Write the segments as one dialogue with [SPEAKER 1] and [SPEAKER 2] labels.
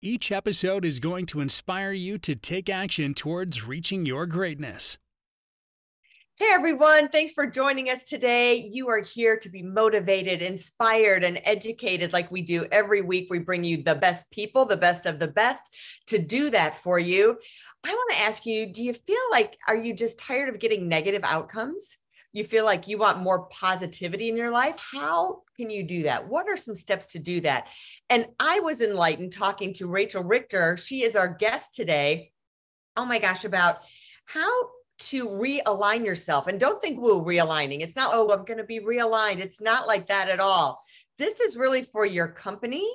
[SPEAKER 1] Each episode is going to inspire you to take action towards reaching your greatness.
[SPEAKER 2] Hey everyone, thanks for joining us today. You are here to be motivated, inspired, and educated like we do every week. We bring you the best people, the best of the best to do that for you. I want to ask you do you feel like, are you just tired of getting negative outcomes? You feel like you want more positivity in your life, how can you do that? What are some steps to do that? And I was enlightened talking to Rachel Richter. She is our guest today. Oh my gosh, about how to realign yourself. And don't think, woo, realigning. It's not, oh, I'm going to be realigned. It's not like that at all. This is really for your company.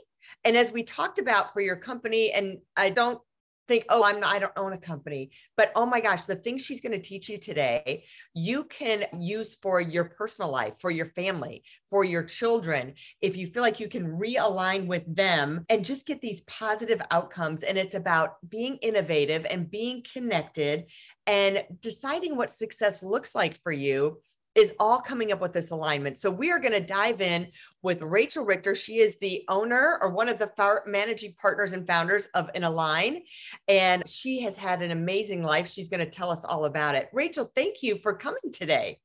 [SPEAKER 2] And as we talked about for your company, and I don't think, oh, oh, I'm not, I don't own a company. But oh my gosh, the things she's going to teach you today, you can use for your personal life, for your family, for your children. If you feel like you can realign with them and just get these positive outcomes. And it's about being innovative and being connected and deciding what success looks like for you is all coming up with this alignment. So we are going to dive in with Rachel Richter. She is the owner or one of the managing partners and founders of Inlign, and she has had an amazing life. She's going to tell us all about it. Rachel, thank you for coming today.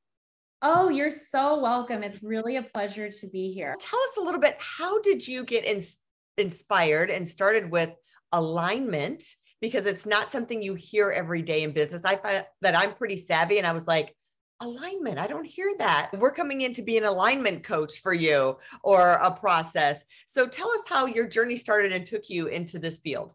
[SPEAKER 3] Oh, you're so welcome. It's really a pleasure to be here.
[SPEAKER 2] Tell us a little bit. How did you get in, inspired and started with alignment? Because it's not something you hear every day in business. I find that I'm pretty savvy, and I was like alignment. I don't hear that. We're coming in to be an alignment coach for you or a process. So tell us how your journey started and took you into this field.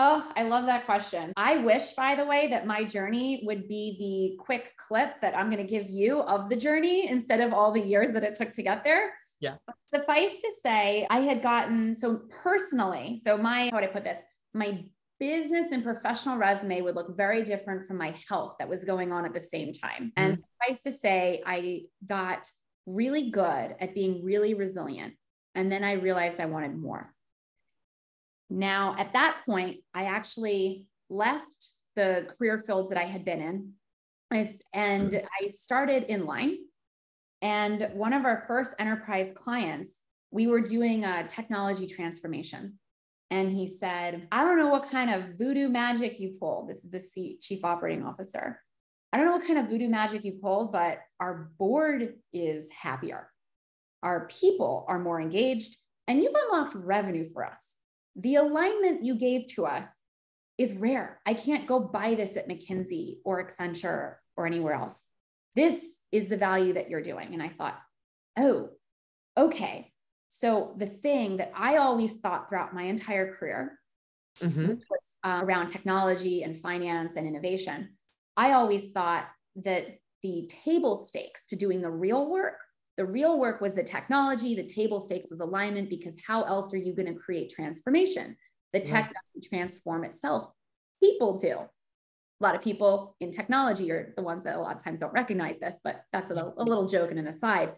[SPEAKER 3] Oh, I love that question. I wish, by the way, that my journey would be the quick clip that I'm going to give you of the journey instead of all the years that it took to get there.
[SPEAKER 2] Yeah.
[SPEAKER 3] But suffice to say, I had gotten so personally, so my, how would I put this? My business and professional resume would look very different from my health that was going on at the same time. Mm-hmm. And suffice to say, I got really good at being really resilient. And then I realized I wanted more. Now, at that point, I actually left the career fields that I had been in and mm-hmm. I started Inlign. And one of our first enterprise clients, we were doing a technology transformation and he said, I don't know what kind of voodoo magic you pulled. This is the chief operating officer. I don't know what kind of voodoo magic you pulled, but our board is happier. Our people are more engaged, and you've unlocked revenue for us. The alignment you gave to us is rare. I can't go buy this at McKinsey or Accenture or anywhere else. This is the value that you're doing. And I thought, oh, okay. So the thing that I always thought throughout my entire career mm-hmm. was uh, around technology and finance and innovation, I always thought that the table stakes to doing the real work, the real work was the technology, the table stakes was alignment, because how else are you going to create transformation? The tech doesn't transform itself. People do. A lot of people in technology are the ones that a lot of times don't recognize this, but that's a, a little joke and an aside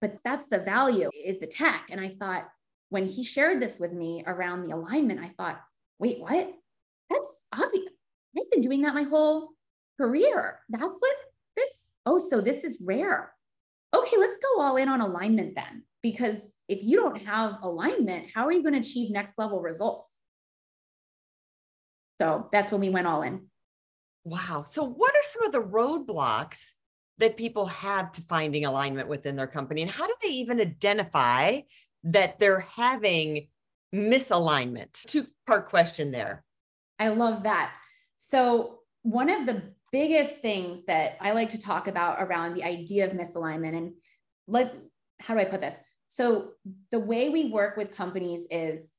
[SPEAKER 3] but that's the value is the tech. And I thought when he shared this with me around the alignment, I thought, wait, what? That's obvious. I've been doing that my whole career. That's what this, oh, so this is rare. Okay, let's go all in on alignment then. Because if you don't have alignment, how are you going to achieve next level results? So that's when we went all in.
[SPEAKER 2] Wow. So, what are some of the roadblocks that people have to finding alignment within their company? And how do they even identify that they're having misalignment? Two part question there.
[SPEAKER 3] I love that. So, one of the biggest things that I like to talk about around the idea of misalignment, and like, how do I put this? So, the way we work with companies is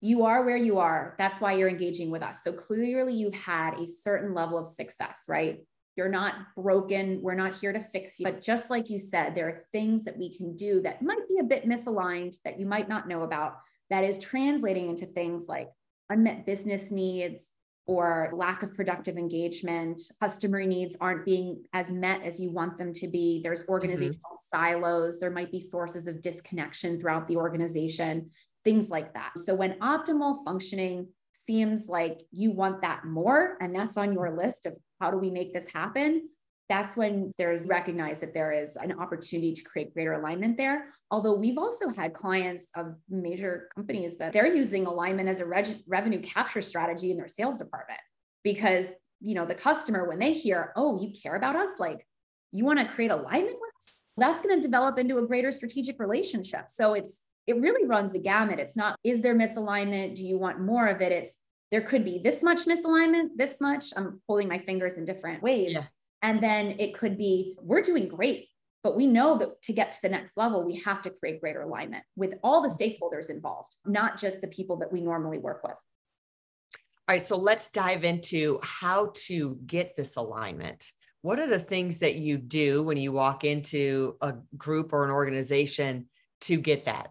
[SPEAKER 3] you are where you are. That's why you're engaging with us. So, clearly, you've had a certain level of success, right? You're not broken. We're not here to fix you. But just like you said, there are things that we can do that might be a bit misaligned that you might not know about that is translating into things like unmet business needs or lack of productive engagement, customer needs aren't being as met as you want them to be. There's mm-hmm. organizational mm-hmm. silos, there might be sources of disconnection throughout the organization, things like that. So when optimal functioning seems like you want that more and that's on your list of how do we make this happen, that's when there's recognized that there is an opportunity to create greater alignment there. Although we've also had clients of major companies that they're using alignment as a reg- revenue capture strategy in their sales department because you know the customer when they hear, "Oh, you care about us," like you want to create alignment with us, that's going to develop into a greater strategic relationship. So it's it really runs the gamut. It's not is there misalignment? Do you want more of it? It's there could be this much misalignment, this much. I'm holding my fingers in different ways. Yeah. And then it could be, we're doing great, but we know that to get to the next level, we have to create greater alignment with all the stakeholders involved, not just the people that we normally work with.
[SPEAKER 2] All right, so let's dive into how to get this alignment. What are the things that you do when you walk into a group or an organization to get that?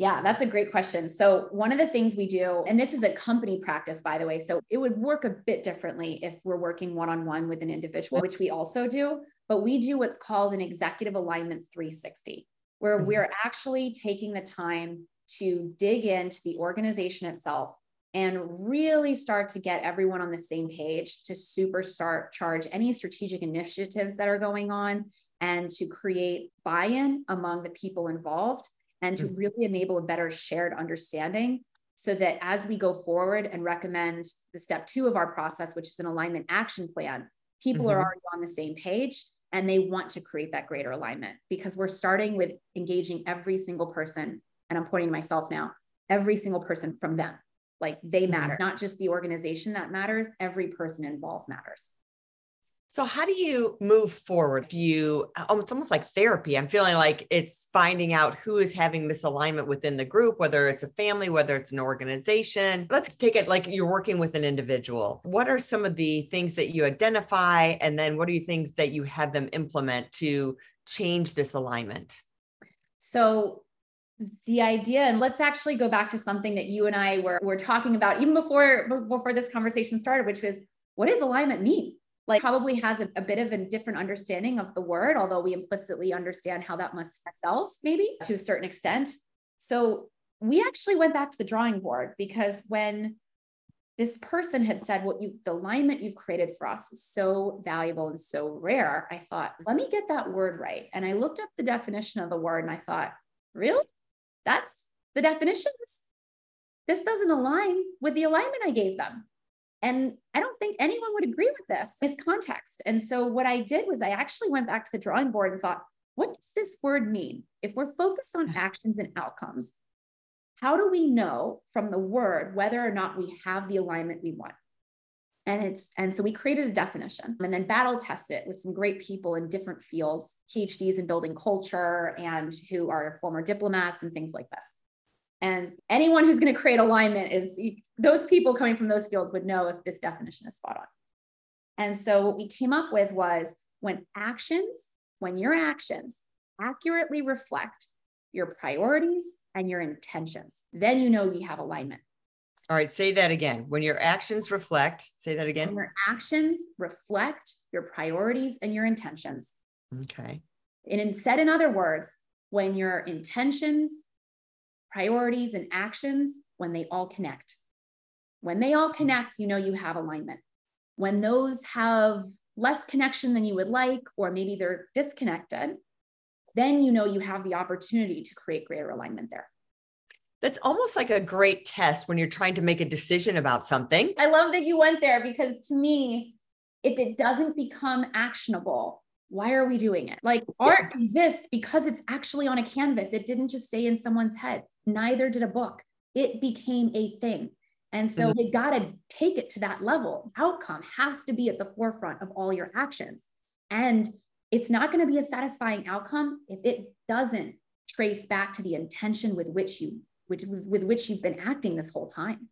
[SPEAKER 3] Yeah, that's a great question. So, one of the things we do, and this is a company practice, by the way, so it would work a bit differently if we're working one on one with an individual, which we also do, but we do what's called an executive alignment 360, where mm-hmm. we're actually taking the time to dig into the organization itself and really start to get everyone on the same page to super start charge any strategic initiatives that are going on and to create buy in among the people involved and to mm. really enable a better shared understanding so that as we go forward and recommend the step two of our process, which is an alignment action plan, people mm-hmm. are already on the same page and they want to create that greater alignment because we're starting with engaging every single person. And I'm pointing to myself now, every single person from them. Like they mm-hmm. matter, not just the organization that matters, every person involved matters.
[SPEAKER 2] So how do you move forward? Do you uh, oh, it's almost like therapy. I'm feeling like it's finding out who is having misalignment within the group, whether it's a family, whether it's an organization. Let's take it like you're working with an individual. What are some of the things that you identify and then what are you things that you have them implement to change this alignment?
[SPEAKER 3] So the idea and let's actually go back to something that you and I were, were talking about even before before this conversation started which was what does alignment mean like probably has a, a, bit of a different understanding of the word, although we implicitly understand how that must ourselves, maybe to a certain extent. So we actually went back to the drawing board because when this person had said what you the alignment you've created for us is so valuable and so rare i thought let me get that word right. And i looked up the definition of the word and i thought really? That's the definitions? This doesn't align with the alignment i gave them and I don't think anyone would agree with this, this context. And so what I did was I actually went back to the drawing board and thought, what does this word mean? If we're focused on mm. actions and outcomes, how do we know from the word whether or not we have the alignment we want? And it's and so we created a definition and then battle tested it with some great people in different fields, PhDs in building culture and who are former diplomats and things like this. And anyone who's going to create alignment is those people coming from those fields would know if this definition is spot on. And so what we came up with was when actions, when your actions accurately reflect your priorities and your intentions, then you know you have alignment.
[SPEAKER 2] All right, say that again. When your actions reflect, say that again.
[SPEAKER 3] When your actions reflect your priorities and your intentions.
[SPEAKER 2] Okay.
[SPEAKER 3] And in, said in other words, when your intentions priorities and actions when they all connect. When they all connect, you know you have alignment. When those have less connection than you would like, or maybe they're disconnected, then you know you have the opportunity to create greater alignment there.
[SPEAKER 2] That's almost like a great test when you're trying to make a decision about something.
[SPEAKER 3] I love that you went there because to me, if it doesn't become actionable, why are we doing it? Like art exists because it's actually on a canvas. It didn't just stay in someone's head. Neither did a book. It became a thing. And so mm-hmm. you got to take it to that level. Outcome has to be at the forefront of all your actions. And it's not going to be a satisfying outcome if it doesn't trace back to the intention with which you which with which you've been acting this whole time.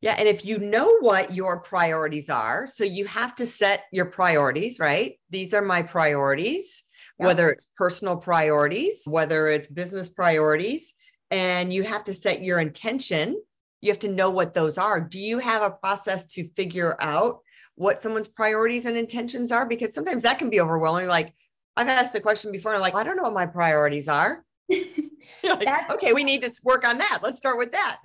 [SPEAKER 2] Yeah. And if you know what your priorities are, so you have to set your priorities, right? These are my priorities, yeah. whether it's personal priorities, whether it's business priorities, and you have to set your intention you have to know what those are. Do you have a process to figure out what someone's priorities and intentions are? Because sometimes that can be overwhelming. Like I've asked the question before, and I'm like, I don't know what my priorities are. like, okay, we need to work on that. Let's start with that.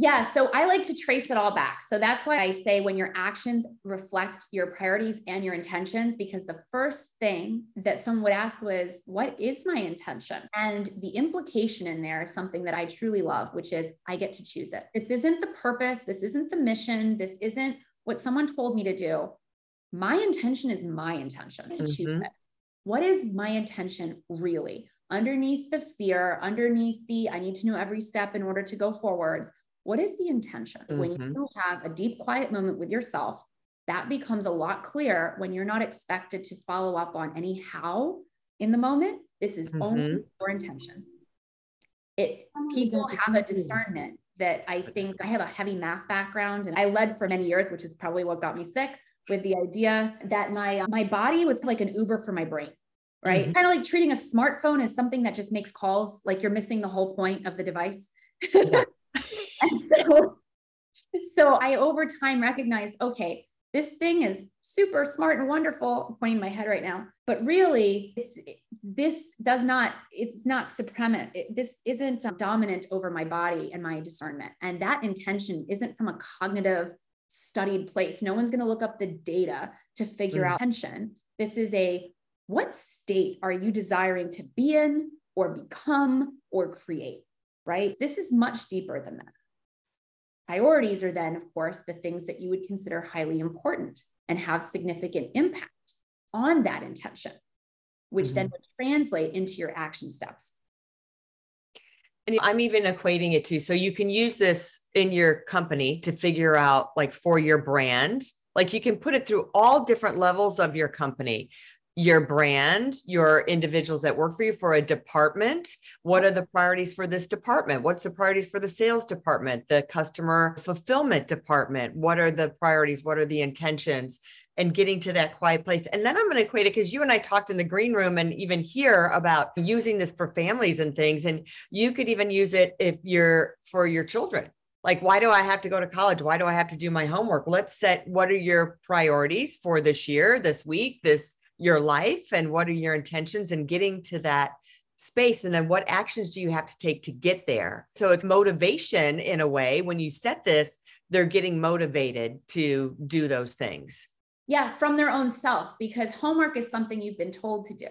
[SPEAKER 3] Yeah. So I like to trace it all back. So that's why I say when your actions reflect your priorities and your intentions, because the first thing that someone would ask was, What is my intention? And the implication in there is something that I truly love, which is I get to choose it. This isn't the purpose. This isn't the mission. This isn't what someone told me to do. My intention is my intention to mm-hmm. choose it. What is my intention really? Underneath the fear, underneath the I need to know every step in order to go forwards what is the intention? Mm-hmm. When you have a deep, quiet moment with yourself, that becomes a lot clearer when you're not expected to follow up on any how in the moment. This is mm-hmm. only your intention. It people have a discernment that I think I have a heavy math background and I led for many years, which is probably what got me sick with the idea that my my body was like an Uber for my brain right? Mm-hmm. Kind of like treating a smartphone as something that just makes calls, like you're missing the whole point of the device. Yeah. so, so I over time recognized, okay, this thing is super smart and wonderful. I'm pointing my head right now, but really, it's this does not it's not supremate. It, this isn't dominant over my body and my discernment, and that intention isn't from a cognitive studied place. No one's going to look up the data to figure mm. out tension. This is a what state are you desiring to be in or become or create? Right? This is much deeper than that. Priorities are then, of course, the things that you would consider highly important and have significant impact on that intention, which mm-hmm. then would translate into your action steps.
[SPEAKER 2] And I'm even equating it to so you can use this in your company to figure out, like, for your brand, like you can put it through all different levels of your company your brand, your individuals that work for you for a department. What are the priorities for this department? What's the priorities for the sales department, the customer fulfillment department? What are the priorities? What are the intentions? And getting to that quiet place. And then I'm going to equate it because you and I talked in the green room and even here about using this for families and things. And you could even use it if you're for your children like why do i have to go to college why do i have to do my homework let's set what are your priorities for this year this week this your life and what are your intentions and getting to that space and then what actions do you have to take to get there so it's motivation in a way when you set this they're getting motivated to do those things
[SPEAKER 3] yeah from their own self because homework is something you've been told to do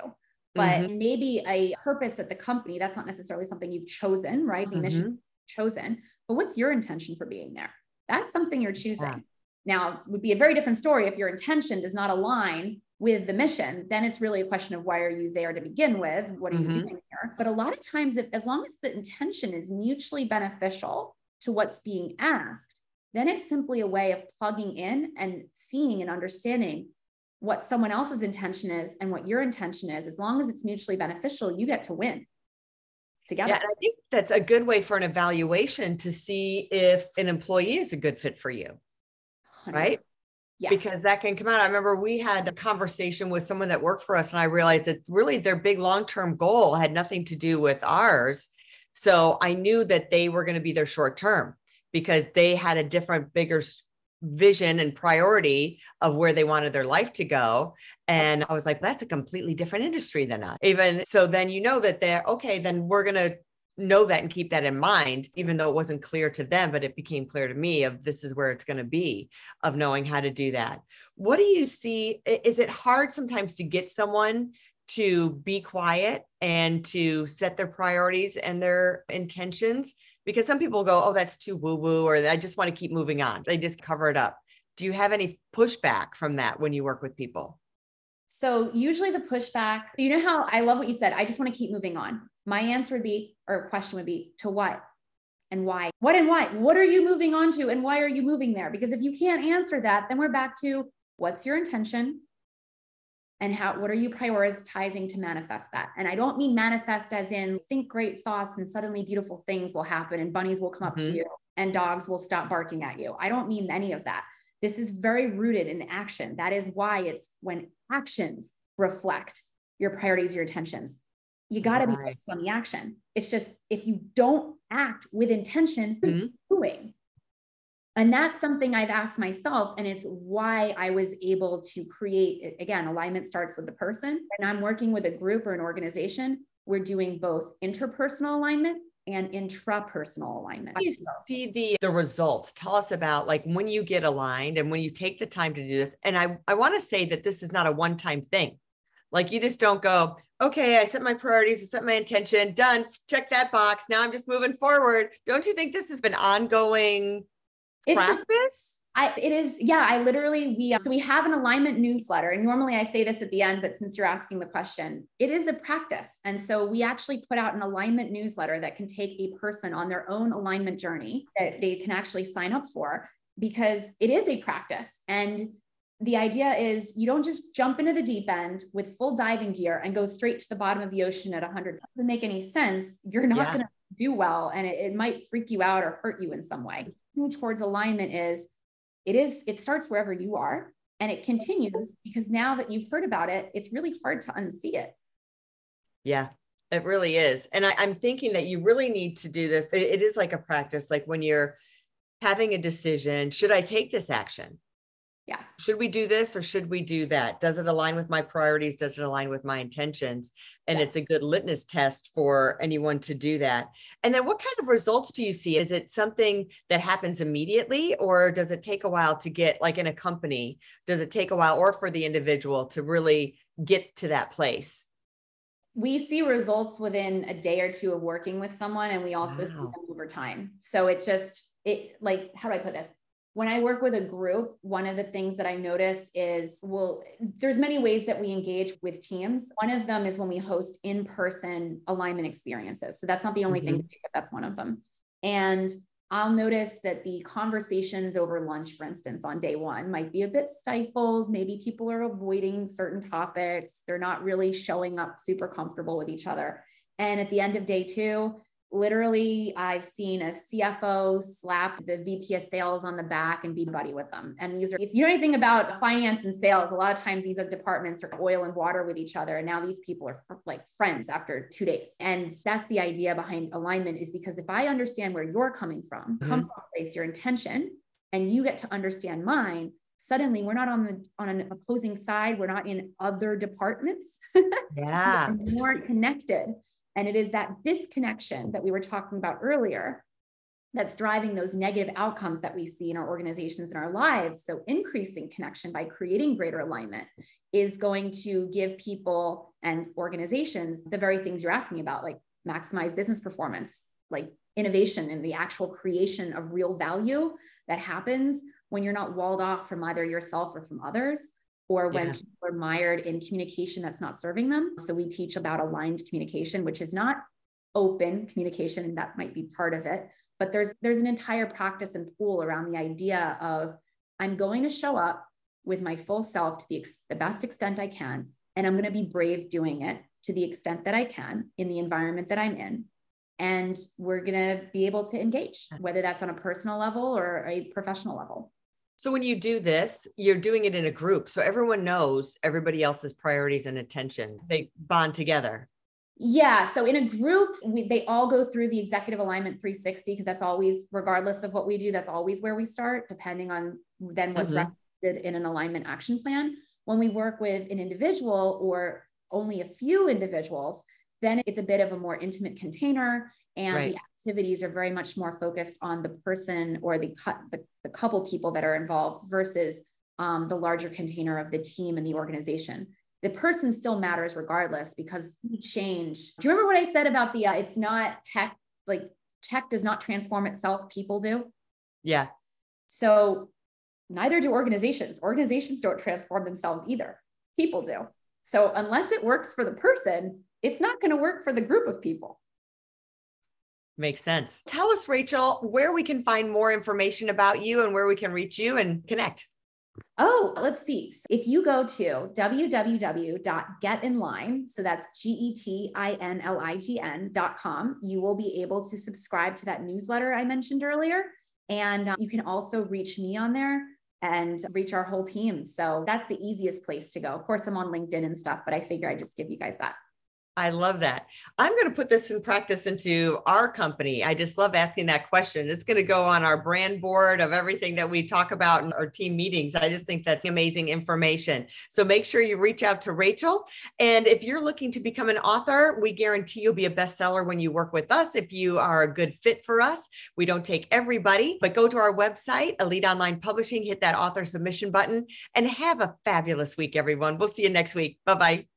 [SPEAKER 3] but mm-hmm. maybe a purpose at the company that's not necessarily something you've chosen right the mm-hmm. mission chosen but what's your intention for being there that's something you're choosing yeah. now it would be a very different story if your intention does not align with the mission, then it's really a question of why are you there to begin with? What are mm-hmm. you doing here? But a lot of times, if as long as the intention is mutually beneficial to what's being asked, then it's simply a way of plugging in and seeing and understanding what someone else's intention is and what your intention is. As long as it's mutually beneficial, you get to win together.
[SPEAKER 2] Yeah, I think that's a good way for an evaluation to see if an employee is a good fit for you. 100%. Right? Yes. Because that can come out. I remember we had a conversation with someone that worked for us, and I realized that really their big long term goal had nothing to do with ours. So I knew that they were going to be their short term because they had a different, bigger vision and priority of where they wanted their life to go. And I was like, that's a completely different industry than us. Even so, then you know that they're okay, then we're going to know that and keep that in mind, even though it wasn't clear to them, but it became clear to me of this is where it's going to be of knowing how to do that. What do you see? Is it hard sometimes to get someone to be quiet and to set their priorities and their intentions? Because some people go, oh, that's too woo woo, or I just want to keep moving on. They just cover it up. Do you have any pushback from that when you work with people?
[SPEAKER 3] So, usually the pushback, you know how I love what you said, I just want to keep moving on. My answer would be, or question would be, to what and why? What and why? What are you moving on to and why are you moving there? Because if you can't answer that, then we're back to what's your intention and how what are you prioritizing to manifest that and i don't mean manifest as in think great thoughts and suddenly beautiful things will happen and bunnies will come up mm-hmm. to you and dogs will stop barking at you i don't mean any of that this is very rooted in action that is why it's when actions reflect your priorities your intentions you got to be focused on the action. It's just if you don't act with intention, mm-hmm. doing? And that's something I've asked myself. And it's why I was able to create, again, alignment starts with the person. And I'm working with a group or an organization. We're doing both interpersonal alignment and intrapersonal alignment.
[SPEAKER 2] you see the the results? Tell us about like when you get aligned and when you take the time to do this. And I I want to say that this is not a one-time thing. Like you just don't go, okay, I set my priorities, I set my intention, done, check that box. Now I'm just moving forward. Don't you think this has been ongoing it's practice?
[SPEAKER 3] I, it is, yeah. I literally we uh, so we have an alignment newsletter, and normally I say this at the end, but since you're asking the question, it is a practice, and so we actually put out an alignment newsletter that can take a person on their own alignment journey that they can actually sign up for because it is a practice and the idea is you don't just jump into the deep end with full diving gear and go straight to the bottom of the ocean at 100 it doesn't make any sense you're not yeah. going to do well and it, it, might freak you out or hurt you in some way towards alignment is it is it starts wherever you are and it continues because now that you've heard about it it's really hard to unsee it.
[SPEAKER 2] Yeah it really is. And I, am thinking that you really need to do this. It, it is like a practice like when you're having a decision should i take this action
[SPEAKER 3] Yes.
[SPEAKER 2] Should we do this or should we do that? Does it align with my priorities? Does it align with my intentions? And yes. it's a good litmus test for anyone to do that. And then what kind of results do you see? Is it something that happens immediately or does it take a while to get, like in a company, does it take a while or for the individual to really get to that place?
[SPEAKER 3] we see results within a day or two of working with someone and we also wow. see them over time so it just it like how do i put this when I work with a group, one of the things that I notice is well, there's many ways that we engage with teams. One of them is when we host in-person alignment experiences. So that's not the only mm-hmm. thing, but that's one of them. And I'll notice that the conversations over lunch, for instance, on day one might be a bit stifled. Maybe people are avoiding certain topics. They're not really showing up super comfortable with each other. And at the end of day two, literally i've seen a cfo slap the vp of sales on the back and be buddy with them. And these are if you know anything about finance and sales a lot of times these are departments are oil and water with each other. And now these people are like friends after two days. And that's the idea behind alignment is because if i understand where you're coming from mm-hmm. come from place your intention and you get to understand mine suddenly we're not on the on an opposing side. We're not in other departments.
[SPEAKER 2] Yeah.
[SPEAKER 3] We're more connected and it is that disconnection that we were talking about earlier that's driving those negative outcomes that we see in our organizations and our lives. So, increasing connection by creating greater alignment is going to give people and organizations the very things you're asking about, like maximize business performance, like innovation and the actual creation of real value that happens when you're not walled off from either yourself or from others or when yeah. people are mired in communication that's not serving them. So we teach about aligned communication, which is not open communication, and that might be part of it. But there's there's an entire practice and pool around the idea of I'm going to show up with my full self to the, ex- the best extent I can, and I'm going to be brave doing it to the extent that I can in the environment that I'm in. And we're going to be able to engage, whether that's on a personal level or a professional level.
[SPEAKER 2] So when you do this, you're doing it in a group. So everyone knows everybody else's priorities and attention. They bond together.
[SPEAKER 3] Yeah. So in a group, we, they all go through the executive alignment 360 because that's always, regardless of what we do, that's always where we start, depending on then what's mm-hmm. recommended in an alignment action plan. When we work with an individual or only a few individuals, then it's a bit of a more intimate container and right. the activities are very much more focused on the person or the, the, the couple people that are involved versus um, the larger container of the team and the organization. The person still matters regardless because change. Do you remember what i said about the uh, it's not tech like tech does not transform itself people do?
[SPEAKER 2] Yeah.
[SPEAKER 3] So neither do organizations. Organizations don't transform themselves either. People do. So unless it works for the person it's not going to work for the group of people
[SPEAKER 2] Makes sense. Tell us, Rachel, where we can find more information about you and where we can reach you and connect.
[SPEAKER 3] Oh, let's see. If you go to www.getinlign, so that's G E T I N L I G N.com, you will be able to subscribe to that newsletter I mentioned earlier. And uh, you can also reach me on there and reach our whole team. So that's the easiest place to go. Of course, I'm on LinkedIn and stuff, but I figure I just give you guys that.
[SPEAKER 2] I love that. I'm going to put this in practice into our company. I just love asking that question. It's going to go on our brand board of everything that we talk about in our team meetings. I just think that's amazing information. So make sure you reach out to Rachel. And if you're looking to become an author, we guarantee you'll be a bestseller when you work with us. If you are a good fit for us, we don't take everybody, but go to our website, Elite Online Publishing, hit that author submission button, and have a fabulous week, everyone. We'll see you next week. Bye bye.